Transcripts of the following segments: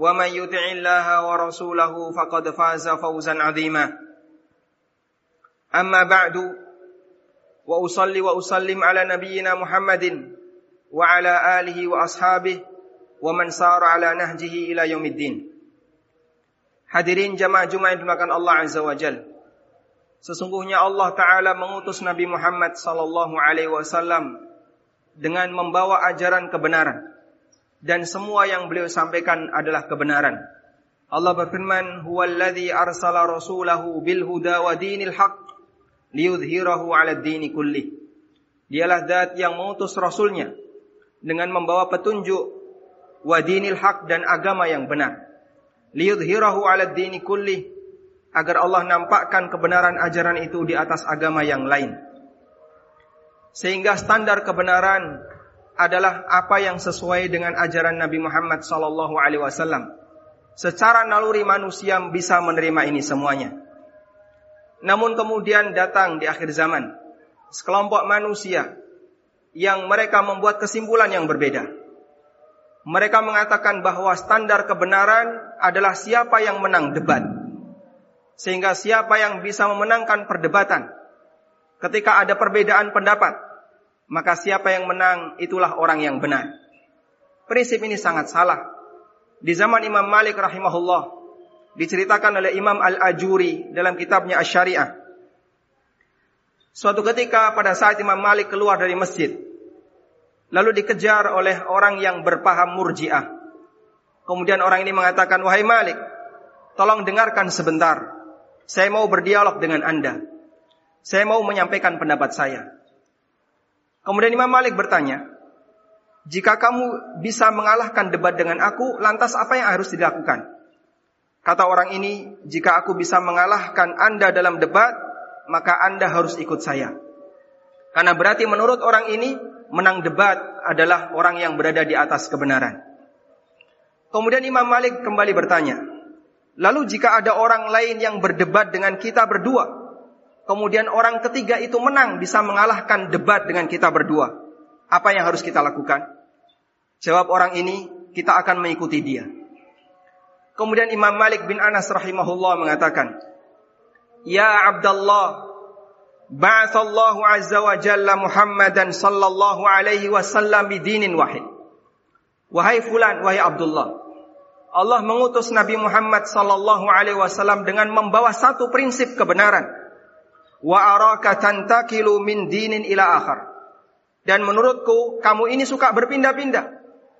ومن يطع الله ورسوله فقد فاز فوزا عظيما أما بعد وأصلي وأسلم على نبينا محمد وعلى آله وأصحابه ومن سار على نهجه إلى يوم الدين Hadirin jamaah Jumat yang dimakan Allah Azza wa Jal. Sesungguhnya Allah Ta'ala mengutus Nabi Muhammad Sallallahu Alaihi Wasallam dengan membawa ajaran kebenaran dan semua yang beliau sampaikan adalah kebenaran. Allah berfirman, "Huwallazi arsala rasulahu bil huda wa dinil haq liyudhhirahu 'ala dini kulli." Dialah zat yang mengutus rasulnya dengan membawa petunjuk wa dinil haq dan agama yang benar. Liyudhhirahu 'ala dini kulli agar Allah nampakkan kebenaran ajaran itu di atas agama yang lain. Sehingga standar kebenaran adalah apa yang sesuai dengan ajaran Nabi Muhammad sallallahu alaihi wasallam. Secara naluri manusia bisa menerima ini semuanya. Namun kemudian datang di akhir zaman sekelompok manusia yang mereka membuat kesimpulan yang berbeda. Mereka mengatakan bahwa standar kebenaran adalah siapa yang menang debat. Sehingga siapa yang bisa memenangkan perdebatan ketika ada perbedaan pendapat, maka siapa yang menang itulah orang yang benar. Prinsip ini sangat salah. Di zaman Imam Malik rahimahullah diceritakan oleh Imam Al-Ajuri dalam kitabnya Asy-Syari'ah. Suatu ketika pada saat Imam Malik keluar dari masjid, lalu dikejar oleh orang yang berpaham Murji'ah. Kemudian orang ini mengatakan, "Wahai Malik, tolong dengarkan sebentar. Saya mau berdialog dengan Anda. Saya mau menyampaikan pendapat saya." Kemudian Imam Malik bertanya, jika kamu bisa mengalahkan debat dengan aku, lantas apa yang harus dilakukan? Kata orang ini, jika aku bisa mengalahkan Anda dalam debat, maka Anda harus ikut saya. Karena berarti menurut orang ini, menang debat adalah orang yang berada di atas kebenaran. Kemudian Imam Malik kembali bertanya, lalu jika ada orang lain yang berdebat dengan kita berdua, kemudian orang ketiga itu menang bisa mengalahkan debat dengan kita berdua. Apa yang harus kita lakukan? Jawab orang ini, kita akan mengikuti dia. Kemudian Imam Malik bin Anas rahimahullah mengatakan, Ya Abdullah, ba'athallahu azza wa jalla Muhammadan sallallahu alaihi wasallam bidinin wahid. Wahai fulan, wahai Abdullah, Allah mengutus Nabi Muhammad sallallahu alaihi wasallam dengan membawa satu prinsip kebenaran wa araka tantakilu min dinin ila akhar. Dan menurutku kamu ini suka berpindah-pindah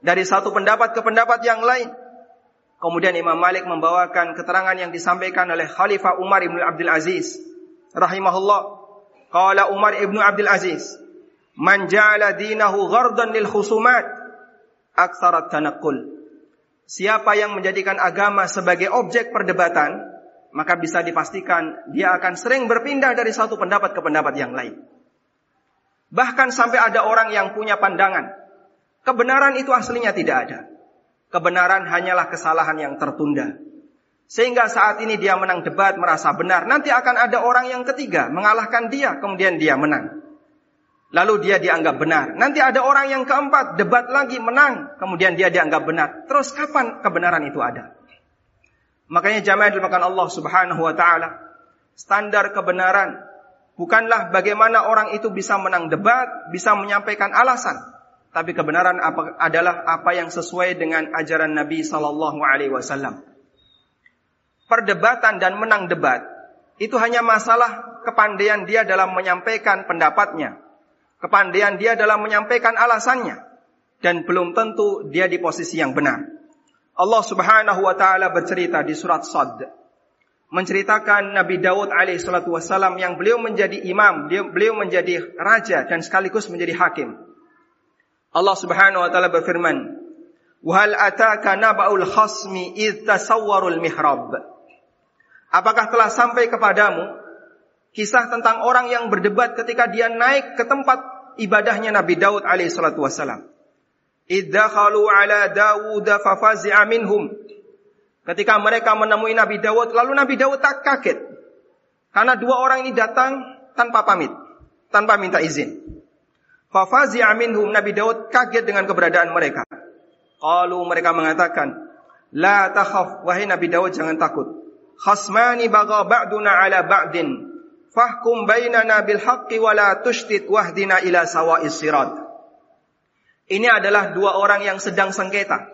dari satu pendapat ke pendapat yang lain. Kemudian Imam Malik membawakan keterangan yang disampaikan oleh Khalifah Umar ibn Abdul Aziz rahimahullah. Qala Umar ibn Abdul Aziz, "Man ja'ala dinahu ghardan lil khusumat aktsarat tanaqqul." Siapa yang menjadikan agama sebagai objek perdebatan, maka bisa dipastikan dia akan sering berpindah dari satu pendapat ke pendapat yang lain. Bahkan sampai ada orang yang punya pandangan, kebenaran itu aslinya tidak ada. Kebenaran hanyalah kesalahan yang tertunda. Sehingga saat ini dia menang debat merasa benar, nanti akan ada orang yang ketiga mengalahkan dia, kemudian dia menang. Lalu dia dianggap benar. Nanti ada orang yang keempat debat lagi menang, kemudian dia dianggap benar. Terus kapan kebenaran itu ada? Makanya jamaah dimakan Allah Subhanahu wa taala. Standar kebenaran bukanlah bagaimana orang itu bisa menang debat, bisa menyampaikan alasan, tapi kebenaran apa, adalah apa yang sesuai dengan ajaran Nabi sallallahu alaihi wasallam. perdebatan dan menang debat itu hanya masalah kepandaian dia dalam menyampaikan pendapatnya, kepandaian dia dalam menyampaikan alasannya, dan belum tentu dia di posisi yang benar. Allah Subhanahu wa taala bercerita di surat Sad menceritakan Nabi Daud alaihi salatu wasallam yang beliau menjadi imam, beliau menjadi raja dan sekaligus menjadi hakim. Allah Subhanahu wa taala berfirman, "Wa hal ataka naba'ul khasmi id tasawwarul mihrab?" Apakah telah sampai kepadamu kisah tentang orang yang berdebat ketika dia naik ke tempat ibadahnya Nabi Daud alaihi salatu wasalam. Iddakhalu ala Dawud fafazi'a minhum. Ketika mereka menemui Nabi Daud, lalu Nabi Daud tak kaget. Karena dua orang ini datang tanpa pamit, tanpa minta izin. Fafazi'a minhum, Nabi Daud kaget dengan keberadaan mereka. Kalau mereka mengatakan, La takhaf, wahai Nabi Daud jangan takut khasmani baga ba'duna ala ba'din fahkum bainana bil haqqi wa la tushtit wahdina ila sawa'is sirat. Ini adalah dua orang yang sedang sengketa.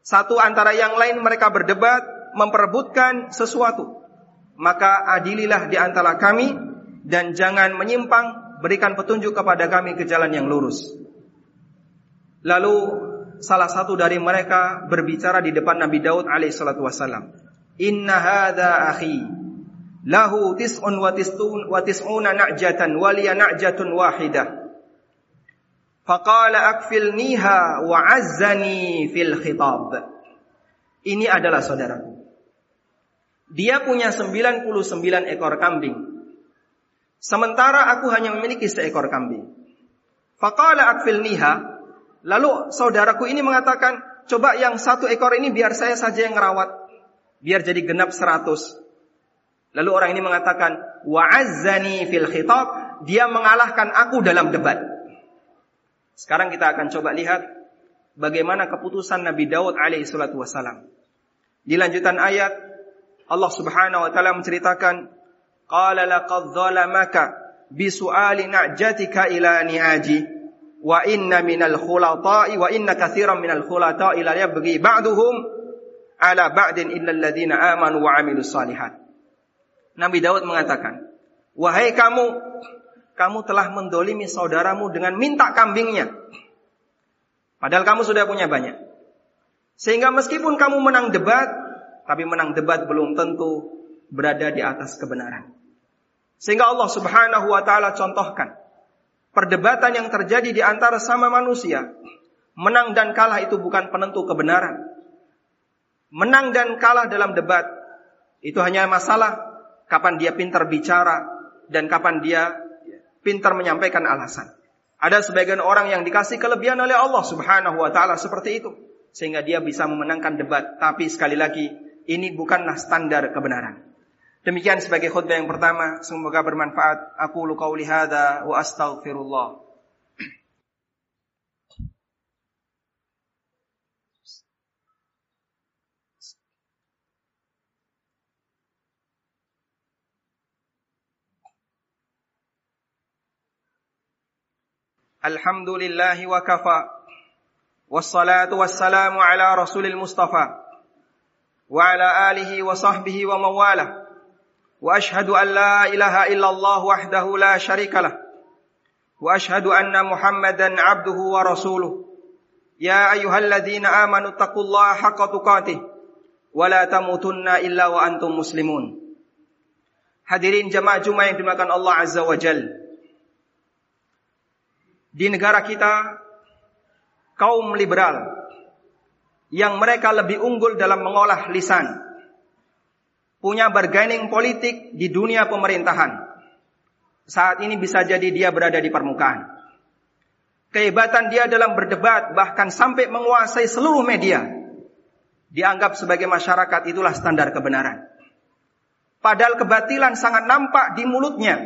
Satu antara yang lain mereka berdebat, memperebutkan sesuatu. Maka adililah di antara kami dan jangan menyimpang, berikan petunjuk kepada kami ke jalan yang lurus. Lalu salah satu dari mereka berbicara di depan Nabi Daud alaihissalatu wassalam. Inna hadha akhi lahu tis'un wa tis'un wa tis'una na'jatan wa liya na'jatun wahidah. Faqala akfilniha wa azzani fil khitab. Ini adalah saudaraku. Dia punya 99 ekor kambing. Sementara aku hanya memiliki seekor kambing. Faqala akfilniha. Lalu saudaraku ini mengatakan, coba yang satu ekor ini biar saya saja yang merawat biar jadi genap 100. Lalu orang ini mengatakan, wa'azzani fil khitab, dia mengalahkan aku dalam debat. Sekarang kita akan coba lihat bagaimana keputusan Nabi Daud alaihi salatu wasalam. Di lanjutan ayat, Allah subhanahu wa ta'ala menceritakan, Qala laqad zalamaka bisu'ali na'jatika ila ni'aji wa inna minal khulata'i wa inna kathiran minal khulata'i la yabghi ba'duhum ala ba'din illa alladziina amanu wa 'amilus salihat. Nabi Daud mengatakan, "Wahai kamu, kamu telah mendolimi saudaramu dengan minta kambingnya. Padahal kamu sudah punya banyak. Sehingga meskipun kamu menang debat, tapi menang debat belum tentu berada di atas kebenaran. Sehingga Allah Subhanahu wa taala contohkan perdebatan yang terjadi di antara sama manusia. Menang dan kalah itu bukan penentu kebenaran menang dan kalah dalam debat itu hanya masalah kapan dia pintar bicara dan kapan dia pintar menyampaikan alasan. Ada sebagian orang yang dikasih kelebihan oleh Allah Subhanahu wa taala seperti itu sehingga dia bisa memenangkan debat. Tapi sekali lagi ini bukanlah standar kebenaran. Demikian sebagai khutbah yang pertama, semoga bermanfaat. Aku lu qauli hadza wa astaghfirullah. الحمد لله وكفى والصلاة والسلام على رسول المصطفى وعلى آله وصحبه ومواله وأشهد أن لا إله إلا الله وحده لا شريك له وأشهد أن محمدا عبده ورسوله. يا أيها الذين آمنوا اتقوا الله حق تقاته ولا تموتن إلا وأنتم مسلمون. Hadirin jemaah Jumat yang dimakan Allah Azza wa Jalla di negara kita kaum liberal yang mereka lebih unggul dalam mengolah lisan punya bargaining politik di dunia pemerintahan. Saat ini bisa jadi dia berada di permukaan. Kehebatan dia dalam berdebat bahkan sampai menguasai seluruh media dianggap sebagai masyarakat itulah standar kebenaran. Padahal kebatilan sangat nampak di mulutnya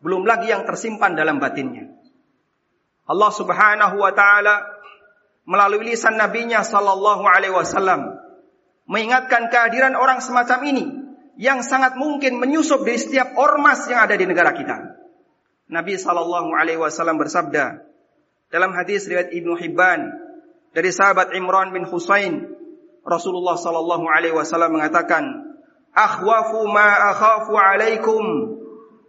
belum lagi yang tersimpan dalam batinnya Allah Subhanahu wa taala melalui lisan nabinya sallallahu alaihi wasallam mengingatkan kehadiran orang semacam ini yang sangat mungkin menyusup di setiap ormas yang ada di negara kita. Nabi sallallahu alaihi wasallam bersabda dalam hadis riwayat Ibnu Hibban dari sahabat Imran bin Husain Rasulullah sallallahu alaihi wasallam mengatakan akhwafu ma akhafu alaikum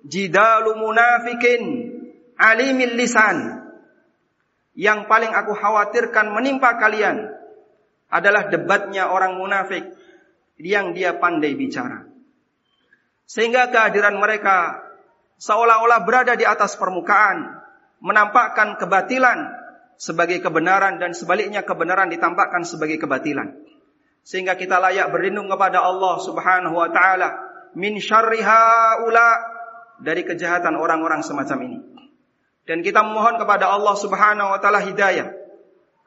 jidalu munafikin alimil lisan yang paling aku khawatirkan menimpa kalian adalah debatnya orang munafik yang dia pandai bicara. Sehingga kehadiran mereka seolah-olah berada di atas permukaan, menampakkan kebatilan sebagai kebenaran dan sebaliknya kebenaran ditampakkan sebagai kebatilan. Sehingga kita layak berlindung kepada Allah Subhanahu wa taala min syarri haula dari kejahatan orang-orang semacam ini. Dan kita memohon kepada Allah Subhanahu wa taala hidayah.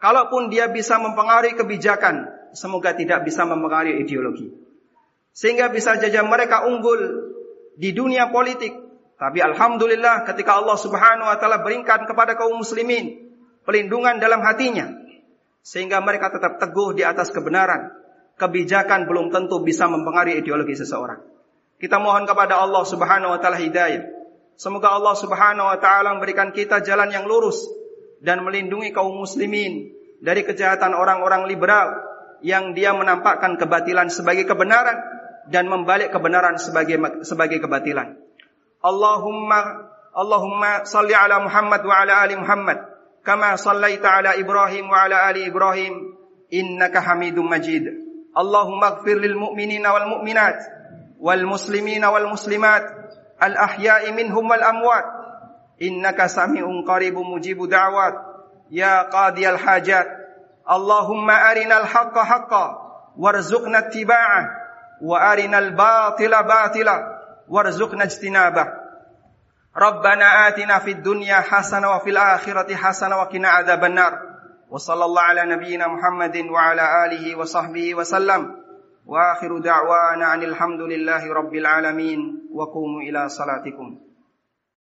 Kalaupun dia bisa mempengaruhi kebijakan, semoga tidak bisa mempengaruhi ideologi. Sehingga bisa saja mereka unggul di dunia politik. Tapi alhamdulillah ketika Allah Subhanahu wa taala berikan kepada kaum muslimin pelindungan dalam hatinya sehingga mereka tetap teguh di atas kebenaran. Kebijakan belum tentu bisa mempengaruhi ideologi seseorang. Kita mohon kepada Allah Subhanahu wa taala hidayah. Semoga Allah Subhanahu wa taala memberikan kita jalan yang lurus dan melindungi kaum muslimin dari kejahatan orang-orang liberal yang dia menampakkan kebatilan sebagai kebenaran dan membalik kebenaran sebagai sebagai kebatilan. Allahumma Allahumma salli ala Muhammad wa ala ali Muhammad kama sallaita ala Ibrahim wa ala ali Ibrahim innaka Hamidum Majid. Allahumma ighfir lil mu'minina wal mu'minat wal muslimina wal muslimat الأحياء منهم والأموات. إنك سميع قريب مجيب دعوات. يا قاضي الحاجات اللهم أرنا الحق حقا وارزقنا اتباعه وأرنا الباطل باطلا وارزقنا اجتنابه. ربنا آتنا في الدنيا حسنة وفي الآخرة حسنة وقنا عذاب النار. وصلى الله على نبينا محمد وعلى آله وصحبه وسلم. وآخر دعوانا عن الحمد لله رب العالمين وقوموا إلى صلاتكم.